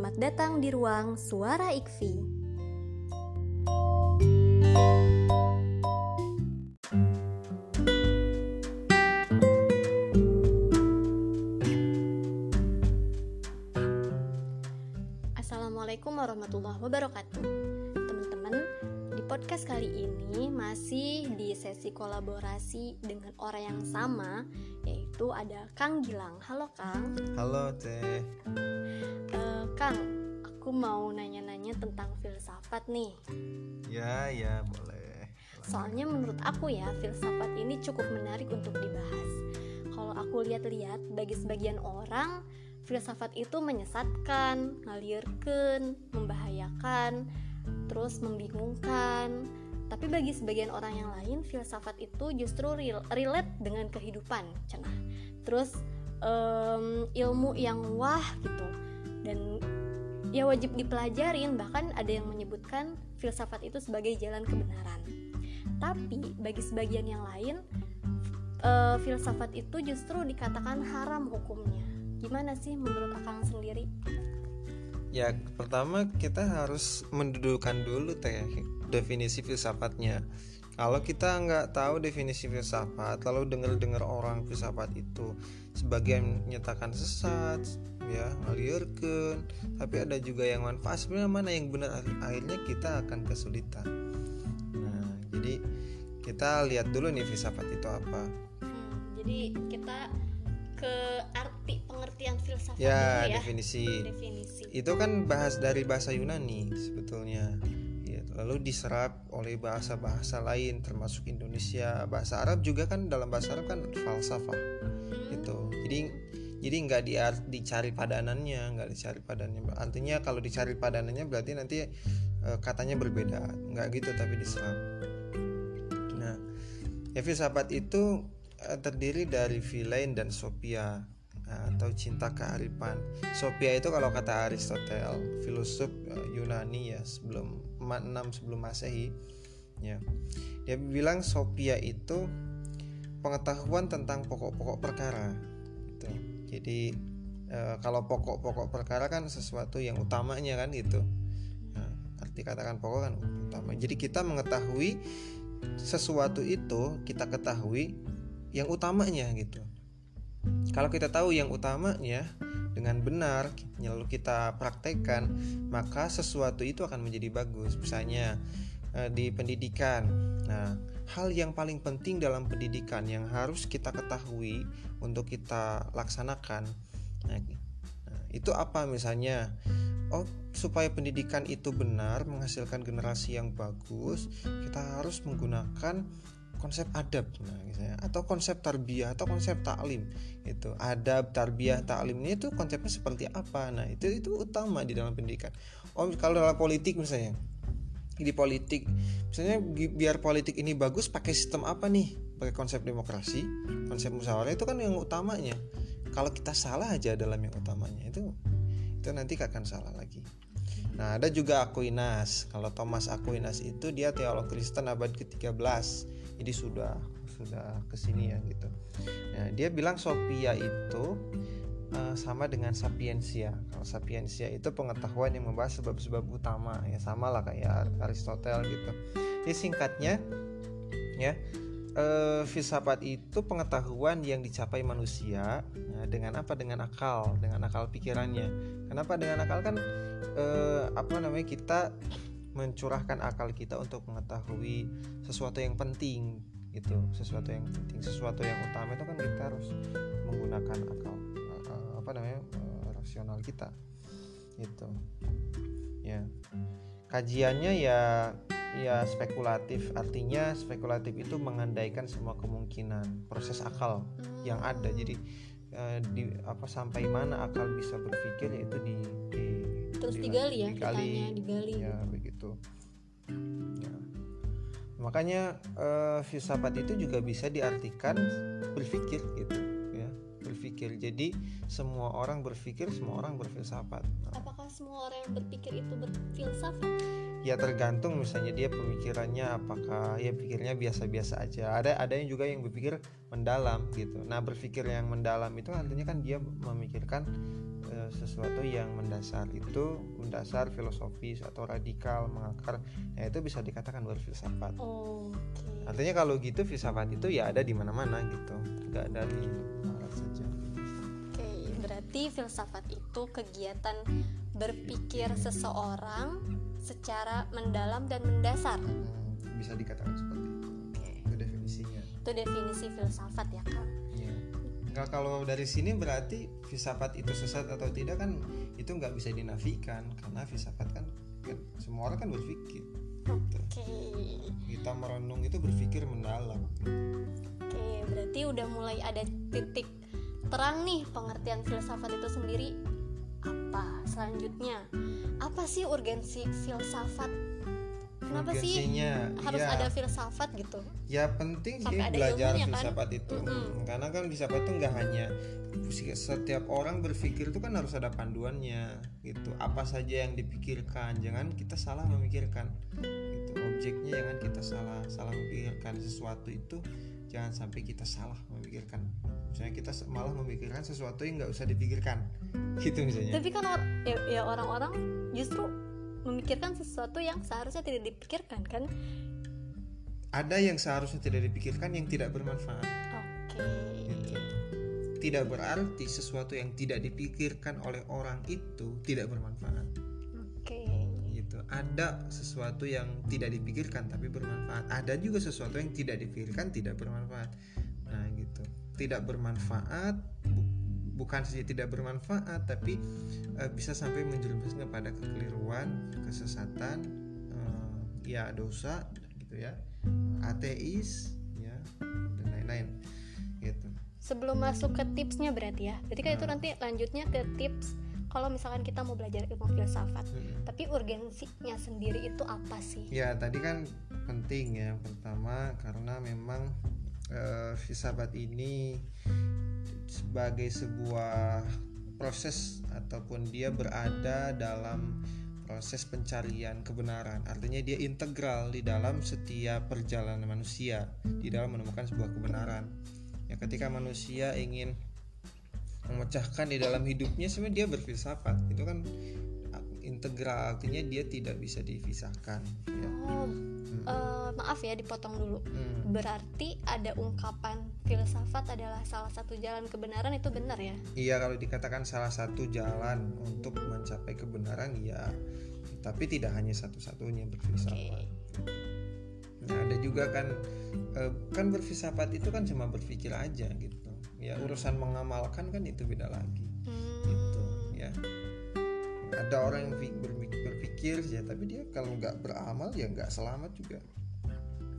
Selamat datang di ruang Suara Ikfi. Assalamualaikum warahmatullahi wabarakatuh. Teman-teman, di podcast kali ini masih di sesi kolaborasi dengan orang yang sama, yaitu ada Kang Gilang. Halo Kang. Halo Teh. Eh, Kang, aku mau nanya-nanya tentang filsafat nih. Ya ya boleh. Soalnya menurut aku ya, filsafat ini cukup menarik untuk dibahas. Kalau aku lihat-lihat, bagi sebagian orang, filsafat itu menyesatkan, ngalirkan, membahayakan, terus membingungkan. Tapi bagi sebagian orang yang lain, filsafat itu justru real, relate dengan kehidupan, cenah. Terus em, ilmu yang wah gitu. Dan ya wajib dipelajarin bahkan ada yang menyebutkan filsafat itu sebagai jalan kebenaran. Tapi bagi sebagian yang lain eh, filsafat itu justru dikatakan haram hukumnya. Gimana sih menurut akang sendiri Ya pertama kita harus mendudukan dulu Teh definisi filsafatnya. Kalau kita nggak tahu definisi filsafat, lalu dengar-dengar orang filsafat itu sebagian menyatakan sesat, ya ngalirkan, tapi ada juga yang manfaat. Sebenarnya mana yang benar akhirnya kita akan kesulitan. Nah, jadi kita lihat dulu nih filsafat itu apa. Hmm, jadi kita ke arti pengertian filsafat Ya, dulu ya. definisi. definisi. Itu kan bahas dari bahasa Yunani sebetulnya. Ya, lalu diserap oleh bahasa-bahasa lain termasuk Indonesia. Bahasa Arab juga kan dalam bahasa Arab kan falsafah. Hmm, itu jadi jadi nggak di, dicari padanannya nggak dicari padanannya artinya kalau dicari padanannya berarti nanti eh, katanya berbeda. Nggak gitu tapi diserap. Nah ya filsafat itu terdiri dari Vilain dan Sophia Nah, atau cinta kearifan. Sophia itu kalau kata Aristotle, filosof eh, Yunani ya sebelum 6 sebelum Masehi ya. Dia bilang Sophia itu pengetahuan tentang pokok-pokok perkara. Gitu. Jadi eh, kalau pokok-pokok perkara kan sesuatu yang utamanya kan gitu. Nah, arti katakan pokok kan utama. Jadi kita mengetahui sesuatu itu kita ketahui yang utamanya gitu. Kalau kita tahu yang utamanya dengan benar lalu kita praktekkan, maka sesuatu itu akan menjadi bagus. Misalnya eh, di pendidikan. Nah, hal yang paling penting dalam pendidikan yang harus kita ketahui untuk kita laksanakan. Nah, nah, itu apa misalnya? Oh, supaya pendidikan itu benar menghasilkan generasi yang bagus, kita harus menggunakan konsep adab nah, misalnya atau konsep tarbiyah atau konsep taklim itu adab tarbiyah taklim ini itu konsepnya seperti apa? Nah itu itu utama di dalam pendidikan. Oh kalau dalam politik misalnya di politik misalnya bi- biar politik ini bagus pakai sistem apa nih? Pakai konsep demokrasi konsep musyawarah itu kan yang utamanya. Kalau kita salah aja dalam yang utamanya itu itu nanti akan salah lagi. Nah, ada juga Aquinas. Kalau Thomas Aquinas itu dia teolog Kristen abad ke-13. Jadi sudah sudah ke sini ya gitu. Nah, dia bilang Sophia itu eh, sama dengan sapiensia. Kalau sapiensia itu pengetahuan yang membahas sebab-sebab utama ya sama lah kayak Aristotle gitu. Jadi singkatnya ya eh, filsafat itu pengetahuan yang dicapai manusia nah, dengan apa dengan akal dengan akal pikirannya kenapa dengan akal kan eh, apa namanya kita mencurahkan akal kita untuk mengetahui sesuatu yang penting gitu. Sesuatu yang penting sesuatu yang utama itu kan kita harus menggunakan akal eh, apa namanya eh, rasional kita gitu. Ya. Kajiannya ya ya spekulatif. Artinya spekulatif itu mengandaikan semua kemungkinan proses akal yang ada. Jadi eh, di apa sampai mana akal bisa berpikir yaitu di, di terus di- digali ya digali. kitanya digali ya begitu Ya. makanya eh, filsafat itu juga bisa diartikan berpikir gitu berpikir. Jadi semua orang berpikir semua orang berfilsafat. Apakah semua orang yang berpikir itu berfilsafat? Ya tergantung misalnya dia pemikirannya apakah ya pikirnya biasa-biasa aja. Ada ada yang juga yang berpikir mendalam gitu. Nah berpikir yang mendalam itu artinya kan dia memikirkan e, sesuatu yang mendasar itu mendasar filosofis atau radikal mengakar. Nah itu bisa dikatakan berfilsafat. Oh, okay. artinya kalau gitu filsafat itu ya ada di mana-mana gitu. Nggak dari barat saja oke berarti filsafat itu kegiatan berpikir seseorang secara mendalam dan mendasar hmm, bisa dikatakan seperti itu okay. itu definisinya itu definisi filsafat ya kak ya. Nggak, kalau dari sini berarti filsafat itu sesat atau tidak kan itu nggak bisa dinafikan karena filsafat kan, kan semua orang kan berpikir Oke. Okay. Kita merenung itu berpikir mendalam. Oke, okay, berarti udah mulai ada titik terang nih pengertian filsafat itu sendiri. Apa selanjutnya? Apa sih urgensi filsafat? Kenapa sih harus ya, ada filsafat gitu? Ya penting sih belajar kan? filsafat kan? itu. Mm -hmm. karena kan filsafat itu nggak hanya setiap orang berpikir itu kan harus ada panduannya gitu. Apa saja yang dipikirkan jangan kita salah memikirkan. Itu objeknya jangan kita salah salah memikirkan sesuatu itu jangan sampai kita salah memikirkan. Misalnya kita malah memikirkan sesuatu yang nggak usah dipikirkan. Gitu misalnya. Tapi kan or ya, ya orang-orang justru memikirkan sesuatu yang seharusnya tidak dipikirkan kan? Ada yang seharusnya tidak dipikirkan yang tidak bermanfaat. Oke. Okay. gitu. tidak berarti sesuatu yang tidak dipikirkan oleh orang itu tidak bermanfaat ada sesuatu yang tidak dipikirkan tapi bermanfaat. Ada juga sesuatu yang tidak dipikirkan tidak bermanfaat. Nah gitu. Tidak bermanfaat bu, bukan saja tidak bermanfaat tapi e, bisa sampai menjerumuskan pada kekeliruan kesesatan e, ya dosa gitu ya. Ateis ya dan lain-lain gitu. Sebelum masuk ke tipsnya berarti ya. Berarti kan nah. itu nanti lanjutnya ke tips kalau misalkan kita mau belajar ilmu filsafat hmm. tapi urgensinya sendiri itu apa sih ya tadi kan penting ya pertama karena memang uh, filsafat ini sebagai sebuah proses ataupun dia berada dalam proses pencarian kebenaran. Artinya dia integral di dalam setiap perjalanan manusia di dalam menemukan sebuah kebenaran. Ya ketika manusia ingin memecahkan di dalam hidupnya sebenarnya dia berfilsafat. Itu kan integral artinya dia tidak bisa dipisahkan ya. oh, hmm. uh, maaf ya dipotong dulu hmm. berarti ada ungkapan filsafat adalah salah satu jalan kebenaran itu benar ya iya kalau dikatakan salah satu jalan untuk mencapai kebenaran ya tapi tidak hanya satu-satunya berfilsafat okay. nah ada juga kan uh, kan berfilsafat itu kan cuma berpikir aja gitu ya urusan mengamalkan kan itu beda lagi. Hmm. gitu ya. Ada orang yang berpikir ya tapi dia kalau nggak beramal ya nggak selamat juga.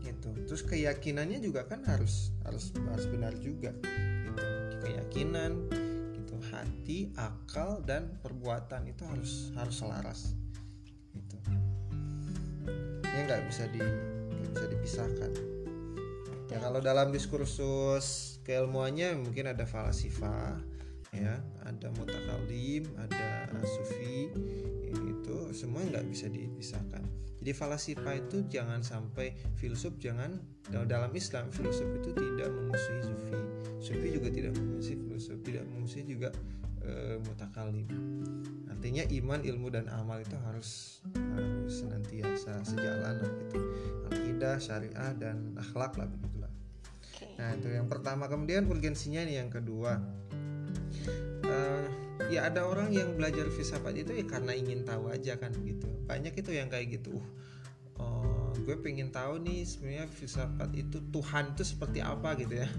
Gitu. Terus keyakinannya juga kan harus harus harus benar juga. Gitu. Keyakinan gitu. Hati akal dan perbuatan itu harus harus selaras. Gitu. Ya nggak bisa di gak bisa dipisahkan ya kalau dalam diskursus keilmuannya mungkin ada falsifah ya. Ada mutakalim ada sufi itu semua nggak bisa dipisahkan. Jadi falasifa itu jangan sampai filsuf jangan dalam Islam filsuf itu tidak memusuhi sufi. Sufi juga tidak memusuhi filsuf tidak memusuhi juga e, mutakalim artinya iman ilmu dan amal itu harus harus senantiasa sejalan gitu. Akidah syariah dan akhlak lah begitulah nah itu yang pertama. Kemudian urgensinya nih yang kedua. Uh, ya ada orang yang belajar filsafat itu ya karena ingin tahu aja kan gitu. Banyak itu yang kayak gitu. Uh, gue pengen tahu nih sebenarnya filsafat itu Tuhan itu seperti apa gitu ya.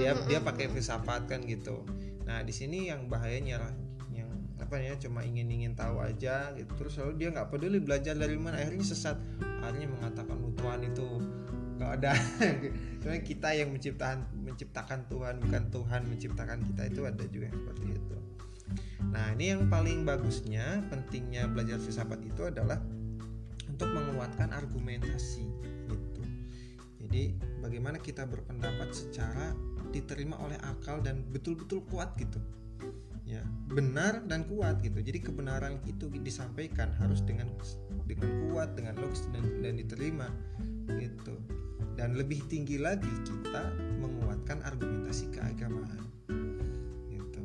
Dia dia pakai filsafat kan gitu. Nah di sini yang bahayanya lah yang apa ya cuma ingin ingin tahu aja gitu. Terus lalu dia nggak peduli belajar dari mana. Akhirnya sesat. Akhirnya mengatakan Tuhan itu nggak ada. Sebenarnya kita yang menciptakan menciptakan Tuhan bukan Tuhan menciptakan kita itu ada juga yang seperti itu. Nah ini yang paling bagusnya pentingnya belajar filsafat itu adalah untuk menguatkan argumentasi gitu. Jadi bagaimana kita berpendapat secara diterima oleh akal dan betul-betul kuat gitu. Ya benar dan kuat gitu. Jadi kebenaran itu disampaikan harus dengan dengan kuat dengan logis dan, dan diterima gitu dan lebih tinggi lagi kita menguatkan argumentasi keagamaan. Gitu.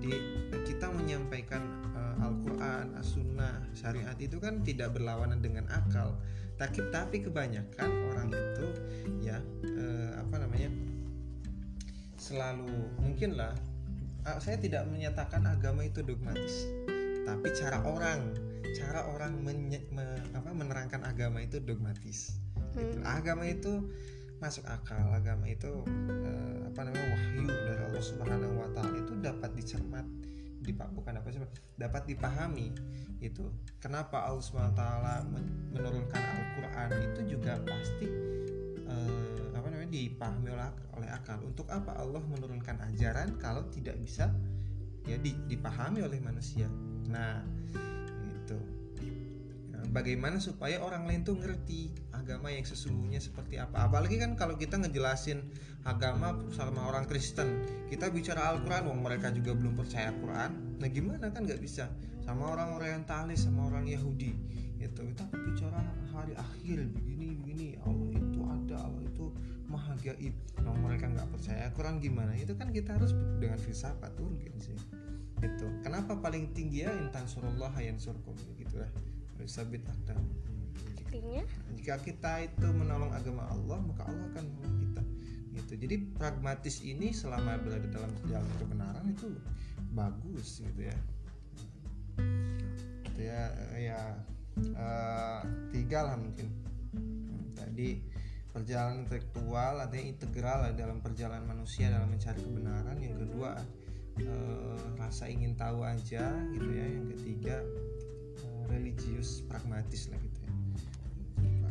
Jadi kita menyampaikan uh, Al-Quran, As-Sunnah, syariat itu kan tidak berlawanan dengan akal. Tapi tapi kebanyakan orang itu ya uh, apa namanya selalu mungkin lah uh, saya tidak menyatakan agama itu dogmatis. Tapi cara orang cara orang menye, me, apa, menerangkan agama itu dogmatis gitu. hmm. agama itu masuk akal. Agama itu uh, apa namanya wahyu dari Allah Subhanahu Wa Taala. Itu dapat dicermat dipak bukan apa sih dapat dipahami. Itu kenapa Allah Subhanahu Wa Taala menurunkan Al-Quran itu juga pasti uh, apa namanya dipahami oleh oleh akal. Untuk apa Allah menurunkan ajaran kalau tidak bisa ya dipahami oleh manusia? Nah nah, bagaimana supaya orang lain tuh ngerti agama yang sesungguhnya seperti apa. Apalagi kan kalau kita ngejelasin agama sama orang Kristen kita bicara Al-Quran wong mereka juga belum percaya Al-Quran nah gimana kan nggak bisa? Sama orang orientalis sama orang Yahudi itu kita bicara hari akhir begini begini Allah itu ada Allah itu maha gaib. Kalau mereka nggak percaya Quran gimana? Itu kan kita harus dengan filsafat mungkin sih itu kenapa paling tinggi ya intan surullah yang surkum gitu lah sabit akta artinya? Jika kita itu menolong agama Allah maka Allah akan menolong kita. Gitu. Jadi pragmatis ini selama berada dalam jalan kebenaran itu bagus gitu ya. Gitu ya ya uh, tiga lah mungkin. Tadi perjalanan intelektual artinya integral dalam perjalanan manusia dalam mencari kebenaran. Yang kedua eh, rasa ingin tahu aja gitu ya. Yang ketiga religius pragmatis lah gitu ya.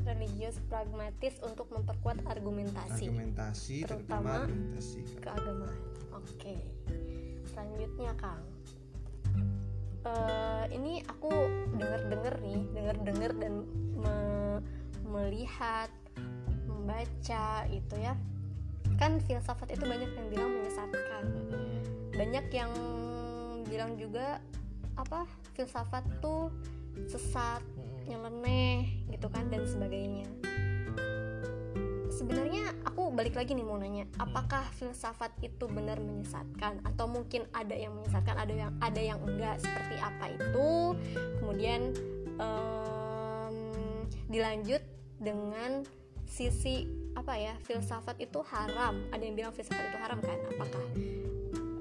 Religius pragmatis untuk memperkuat argumentasi. Argumentasi terutama argumentasi. keagamaan. Oke selanjutnya kang. Uh, ini aku dengar-dengar nih dengar-dengar dan me melihat membaca itu ya. Kan filsafat itu banyak yang bilang menyesatkan. Banyak yang bilang juga apa filsafat tuh sesat nyeleneh gitu kan dan sebagainya. Sebenarnya aku balik lagi nih mau nanya apakah filsafat itu benar menyesatkan? Atau mungkin ada yang menyesatkan ada yang ada yang enggak seperti apa itu? Kemudian um, dilanjut dengan sisi apa ya filsafat itu haram. Ada yang bilang filsafat itu haram kan? Apakah?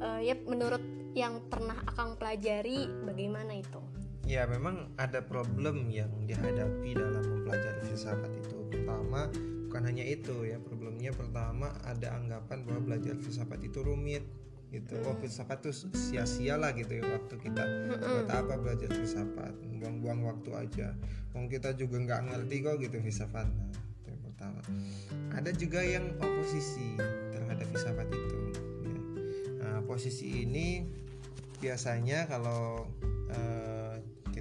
Uh, ya menurut yang pernah akang pelajari bagaimana itu ya memang ada problem yang dihadapi dalam mempelajari filsafat itu. Pertama bukan hanya itu ya problemnya pertama ada anggapan bahwa belajar filsafat itu rumit gitu. Oh filsafat tuh sia-sia lah gitu ya waktu kita. Buat apa belajar filsafat? Buang-buang waktu aja. Wong kita juga nggak ngerti kok gitu filsafat nah, pertama. Ada juga yang oposisi terhadap filsafat itu ya. nah, posisi ini biasanya kalau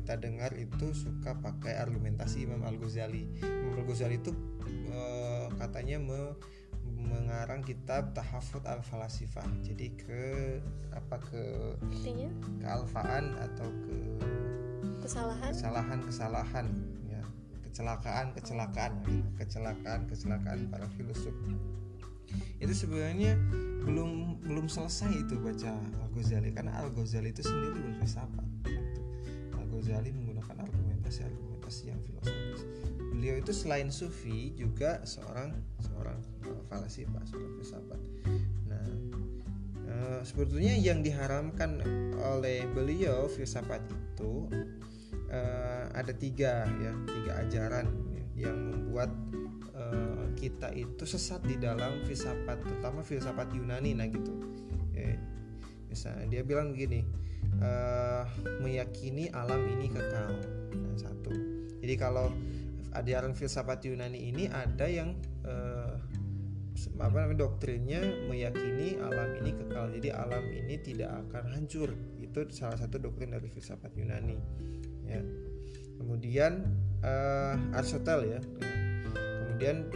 kita dengar itu suka pakai argumentasi Imam Al Ghazali Imam Al Ghazali itu uh, katanya me, mengarang kitab Tahafut al Falasifah jadi ke apa ke Artinya? kealfaan atau ke kesalahan? Kesalahan kesalahan kecelakaan kecelakaan kecelakaan kecelakaan para filsuf itu sebenarnya belum belum selesai itu baca Al Ghazali karena Al Ghazali itu sendiri berfilsafat Al Ghazali menggunakan argumentasi argumentasi yang filosofis. Beliau itu selain sufi juga seorang seorang falasifah seorang filsafat. Nah e, sebetulnya yang diharamkan oleh beliau filsafat itu uh, ada tiga ya tiga ajaran ya, yang membuat uh, kita itu sesat di dalam filsafat terutama filsafat Yunani nah gitu. Ya, misalnya dia bilang begini uh, meyakini alam ini kekal. Nah, satu. Jadi kalau ajaran filsafat Yunani ini ada yang uh, apa namanya doktrinnya meyakini alam ini kekal. Jadi alam ini tidak akan hancur. Itu salah satu doktrin dari filsafat Yunani. Ya. Kemudian uh, Aristotle ya. Kemudian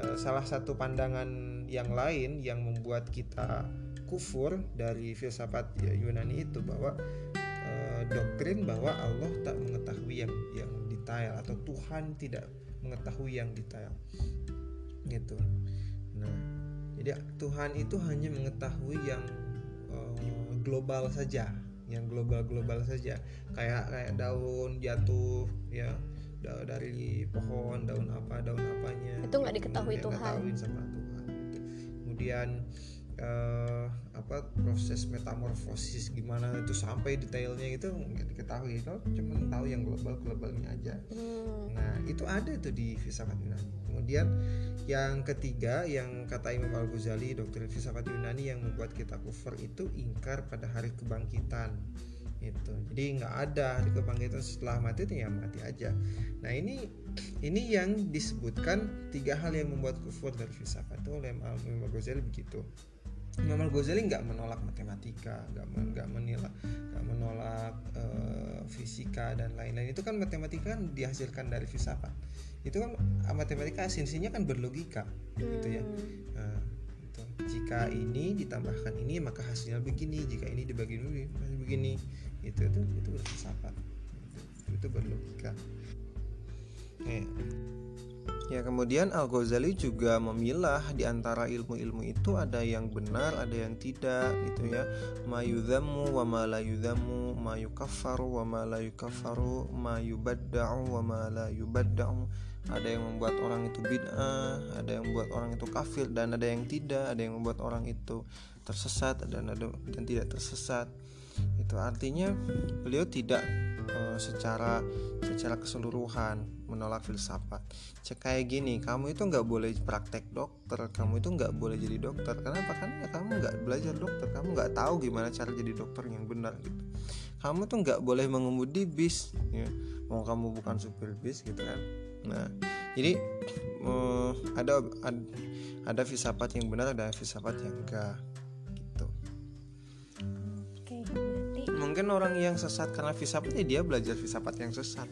uh, salah satu pandangan yang lain yang membuat kita kufur dari filsafat Yunani itu bahwa uh, doktrin bahwa Allah tak mengetahui yang yang detail atau Tuhan tidak mengetahui yang detail. Gitu. Nah jadi Tuhan itu hanya mengetahui yang uh, global saja yang global-global saja. Kayak kayak daun jatuh ya dari pohon daun apa daun apanya. Itu nggak diketahui Tuhan. sama Tuhan gitu. kemudian uh, apa proses metamorfosis gimana itu sampai detailnya itu nggak diketahui kalau cuma tahu yang global globalnya aja. Hmm. nah itu ada itu di filsafat Yunani kemudian yang ketiga yang kata Imam Al Ghazali doktrin filsafat Yunani yang membuat kita kufur itu ingkar pada hari kebangkitan itu jadi nggak ada hari kebangkitan setelah mati itu ya mati aja. Nah ini ini yang disebutkan tiga hal yang membuat kufur dari filsafat itu oleh Imam Ghazali begitu Imam Ghazali nggak menolak matematika nggak nggak menolak nggak menolak uh, fisika dan lain-lain. Itu kan matematika kan dihasilkan dari filsafat. Itu kan matematika esensinya kan berlogika gitu ya. Hmm. nah, itu. jika ini ditambahkan ini maka hasilnya begini. Jika ini dibagi begini begini. Itu itu itu berfilsafat. Itu, itu berlogika. Eh. Ya kemudian Al Ghazali juga memilah di antara ilmu-ilmu itu ada yang benar, ada yang tidak gitu ya. Mayudhamu wa ma la yudhamu, wa ma la yukaffaru, wa ma ada yang membuat orang itu bid'ah, ada yang membuat orang itu kafir dan ada yang tidak, ada yang membuat orang itu tersesat dan ada dan tidak tersesat. Itu artinya beliau tidak uh, secara secara keseluruhan menolak filsafat. Cek kayak gini, kamu itu nggak boleh praktek dokter, kamu itu nggak boleh jadi dokter. Kenapa? Karena ya kamu nggak belajar dokter, kamu nggak tahu gimana cara jadi dokter yang benar gitu. Kamu tuh nggak boleh mengemudi bis, ya. mau kamu bukan supir bis gitu kan Nah, jadi uh, ada, ada ada filsafat yang benar, ada filsafat yang enggak mungkin orang yang sesat karena filsafat ya dia belajar filsafat yang sesat.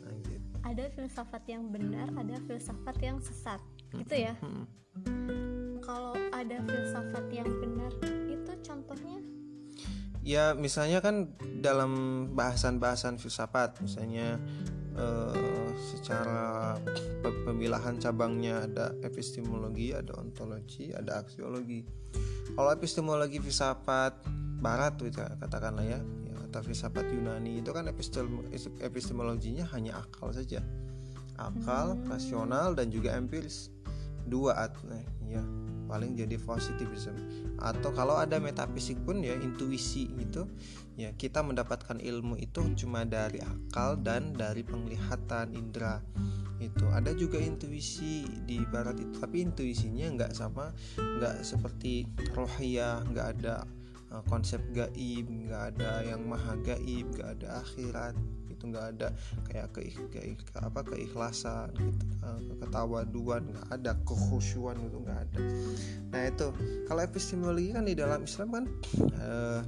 Nah, gitu. Ada filsafat yang benar, ada filsafat yang sesat. Gitu ya. Hmm. Kalau ada filsafat yang benar, itu contohnya ya misalnya kan dalam bahasan-bahasan filsafat misalnya uh, secara pemilahan cabangnya ada epistemologi, ada ontologi, ada aksiologi. Kalau epistemologi filsafat barat tuh katakanlah ya, ya atau filsafat Yunani itu kan epistemologinya hanya akal saja. Akal, rasional dan juga empiris. Dua at ya paling jadi positivism. Atau kalau ada metafisik pun ya intuisi itu ya kita mendapatkan ilmu itu cuma dari akal dan dari penglihatan indera itu. Ada juga intuisi di barat itu tapi intuisinya nggak sama nggak seperti rohia nggak ada uh, konsep gaib nggak ada yang maha gaib nggak ada akhirat itu nggak ada kayak ke, ke, ke apa keikhlasan gitu ketawaduan nggak ada kekhusyuan itu nggak ada. Nah itu kalau epistemologi kan di dalam Islam kan uh,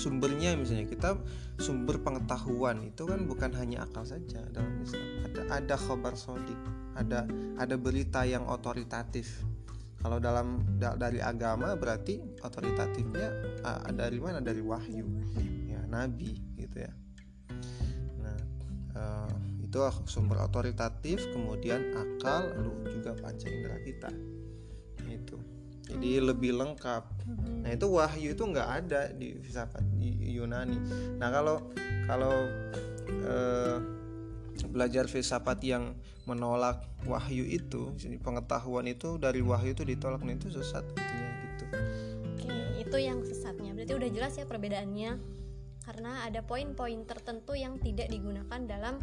sumbernya misalnya kita sumber pengetahuan itu kan bukan hanya akal saja dalam Islam. Ada ada khabar sodik ada ada berita yang otoritatif. Kalau dalam da, dari agama berarti otoritatifnya uh, dari mana? Dari wahyu ya nabi gitu ya uh, itu sumber otoritatif kemudian akal lalu juga panca indera kita. Itu jadi lebih lengkap. Nah itu wahyu itu nggak ada di filsafat Yunani. Nah kalau kalau uh, belajar filsafat yang menolak wahyu itu pengetahuan itu dari wahyu itu ditolak nah itu sesat intinya gitu. Oke itu yang sesatnya. Berarti udah jelas ya perbedaannya. Karena ada poin-poin tertentu yang tidak digunakan dalam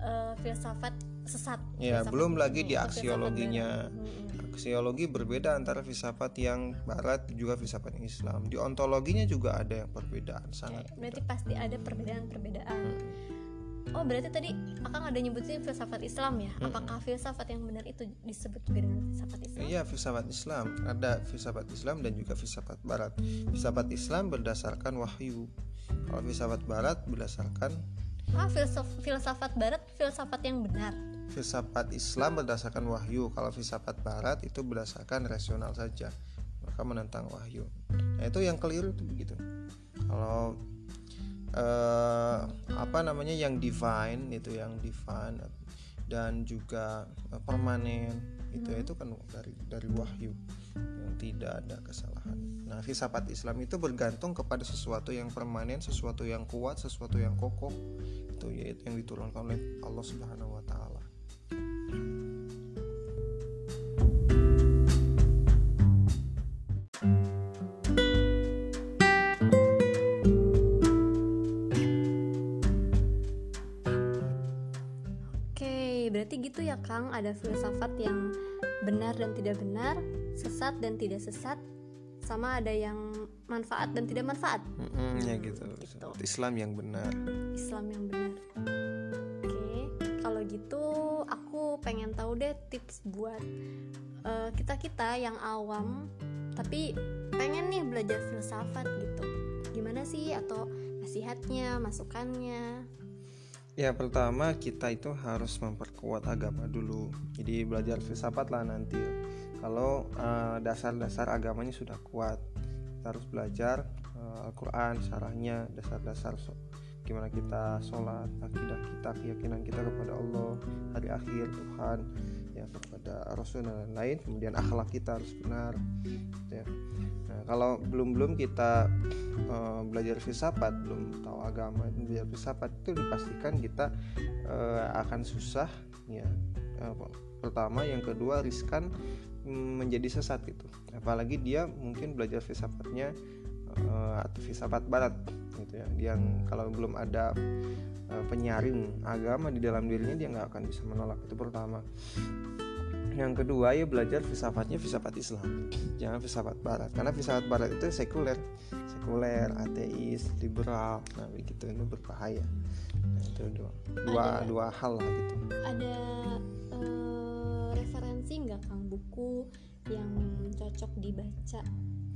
uh, filsafat sesat. Ya, filsafat belum lagi di aksiologinya. Aksiologi berbeda antara filsafat yang barat juga filsafat yang Islam. Di ontologinya juga ada yang perbedaan sangat. Oke, berarti pasti ada perbedaan-perbedaan. Hmm. Oh, berarti tadi Akang ada nyebutin filsafat Islam ya? Hmm. Apakah filsafat yang benar itu disebut juga dengan filsafat Islam? Iya, filsafat Islam. Ada filsafat Islam dan juga filsafat barat. Filsafat Islam berdasarkan wahyu kalau filsafat barat berdasarkan ah filsaf, filsafat barat filsafat yang benar filsafat Islam berdasarkan wahyu kalau filsafat Barat itu berdasarkan rasional saja maka menentang wahyu nah itu yang keliru itu begitu kalau eh, apa namanya yang divine itu yang divine dan juga eh, permanen itu Hmm. itu kan dari dari wahyu yang tidak ada kesalahan. Nah, filsafat Islam itu bergantung kepada sesuatu yang permanen, sesuatu yang kuat, sesuatu yang kokoh. Itu yaitu yang diturunkan oleh Allah Subhanahu wa taala. Oke, berarti gitu ya Kang, ada filsafat yang benar dan tidak benar, sesat dan tidak sesat, sama ada yang manfaat dan tidak manfaat. Mm-mm, ya gitu. gitu. Islam yang benar. Islam yang benar. Oke, kalau gitu aku pengen tahu deh tips buat kita kita yang awam tapi pengen nih belajar filsafat gitu. Gimana sih atau nasihatnya, masukannya? Ya pertama kita itu harus memperkuat agama dulu. Jadi belajar filsafat lah nanti. Kalau eh, dasar-dasar agamanya sudah kuat, kita harus belajar eh, Al-Quran, syarahnya, dasar-dasar so- gimana kita sholat, akidah kita, keyakinan kita kepada Allah, hari akhir Tuhan, ya kepada Rasul dan lain-lain. Kemudian akhlak kita harus benar. gitu ya. Nah, kalau belum belum kita eh, belajar filsafat, belum tahu agama, belajar filsafat itu dipastikan kita eh, akan susah, ya. Eh, pertama, yang kedua riskan menjadi sesat gitu. Apalagi dia mungkin belajar filsafatnya eh, atau filsafat barat gitu ya. Yang kalau belum ada eh, penyaring agama di dalam dirinya dia nggak akan bisa menolak itu pertama. Yang kedua ya belajar filsafatnya filsafat Islam, jangan filsafat Barat. Karena filsafat Barat itu sekuler, sekuler, ateis, liberal, nah begitu itu berbahaya. Nah, itu dua, dua, Ada- dua hal lah gitu. Ada eh, referensi nggak Kang buku yang cocok dibaca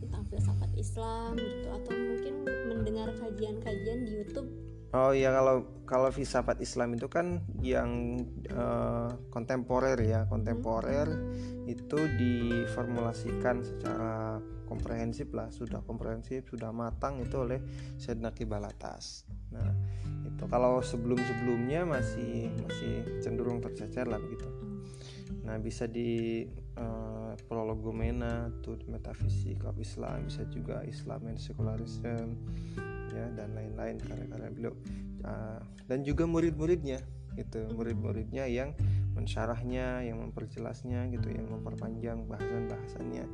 tentang filsafat Islam gitu atau mungkin mendengar kajian-kajian di YouTube Oh iya kalau kalau filsafat Islam itu kan yang eh, kontemporer ya kontemporer itu diformulasikan secara komprehensif lah sudah komprehensif sudah matang itu oleh Sayyidina Kibalatas. Nah itu kalau sebelum sebelumnya masih masih cenderung tercecer lah begitu. Nah bisa di eh, Prolegomena tuh metafisik of Islam bisa juga Islam and secularism ya dan lain-lain karya-karya beliau. Ah, dan juga murid-muridnya itu murid-muridnya yang mensyarahnya yang memperjelasnya gitu yang memperpanjang bahasan-bahasannya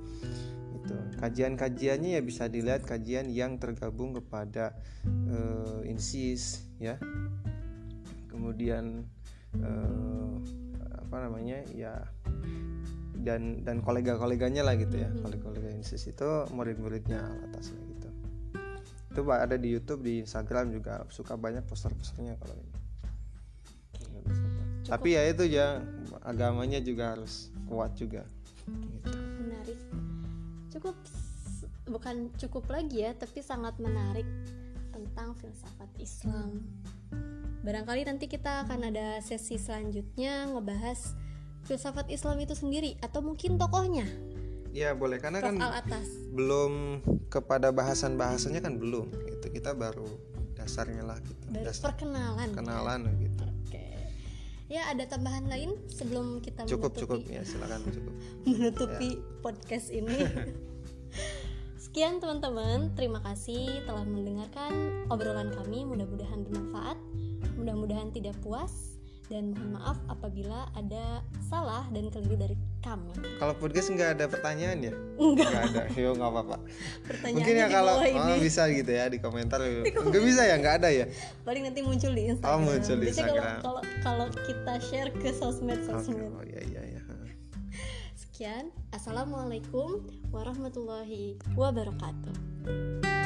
itu kajian-kajiannya ya bisa dilihat kajian yang tergabung kepada eh, insis ya. Kemudian eh, apa namanya ya dan dan kolega-koleganya lah gitu ya. Mhm. kolega-kolega insis itu murid-muridnya atasnya gitu. Itu ada di YouTube di Instagram juga. Suka banyak poster-posternya kalau ini. Tapi ya itu ya agamanya juga harus kuat juga. Gitu. menarik. Cukup bukan cukup lagi ya tapi sangat menarik tentang filsafat Islam barangkali nanti kita akan ada sesi selanjutnya ngebahas filsafat Islam itu sendiri atau mungkin tokohnya. Ya boleh. Karena Prof kan Al Atas. belum kepada bahasan-bahasannya kan belum. Gitu kita baru dasarnya lah gitu. Baru dasar perkenalan. kenalan gitu. Oke. Ya ada tambahan lain sebelum kita cukup menutupi? cukup. Ya silakan cukup. Menutupi podcast ini. Sekian teman-teman, terima kasih telah mendengarkan obrolan kami. Mudah-mudahan bermanfaat, mudah-mudahan tidak puas, dan mohon maaf apabila ada salah dan keliru dari kami. kalau podcast nggak ada pertanyaan ya? Enggak, nggak ada. Yo nggak apa-apa. Mungkin ya kalau oh, bisa gitu ya di komentar. Nggak bisa ya? Nggak ada ya? Paling nanti muncul di Instagram. Oh, muncul di Biasanya kalau- Instagram. Kalau kalau kita share ke oke. sosmed-sosmed. oh iya iya iya. Sekian, assalamualaikum warahmatullahi wabarakatuh.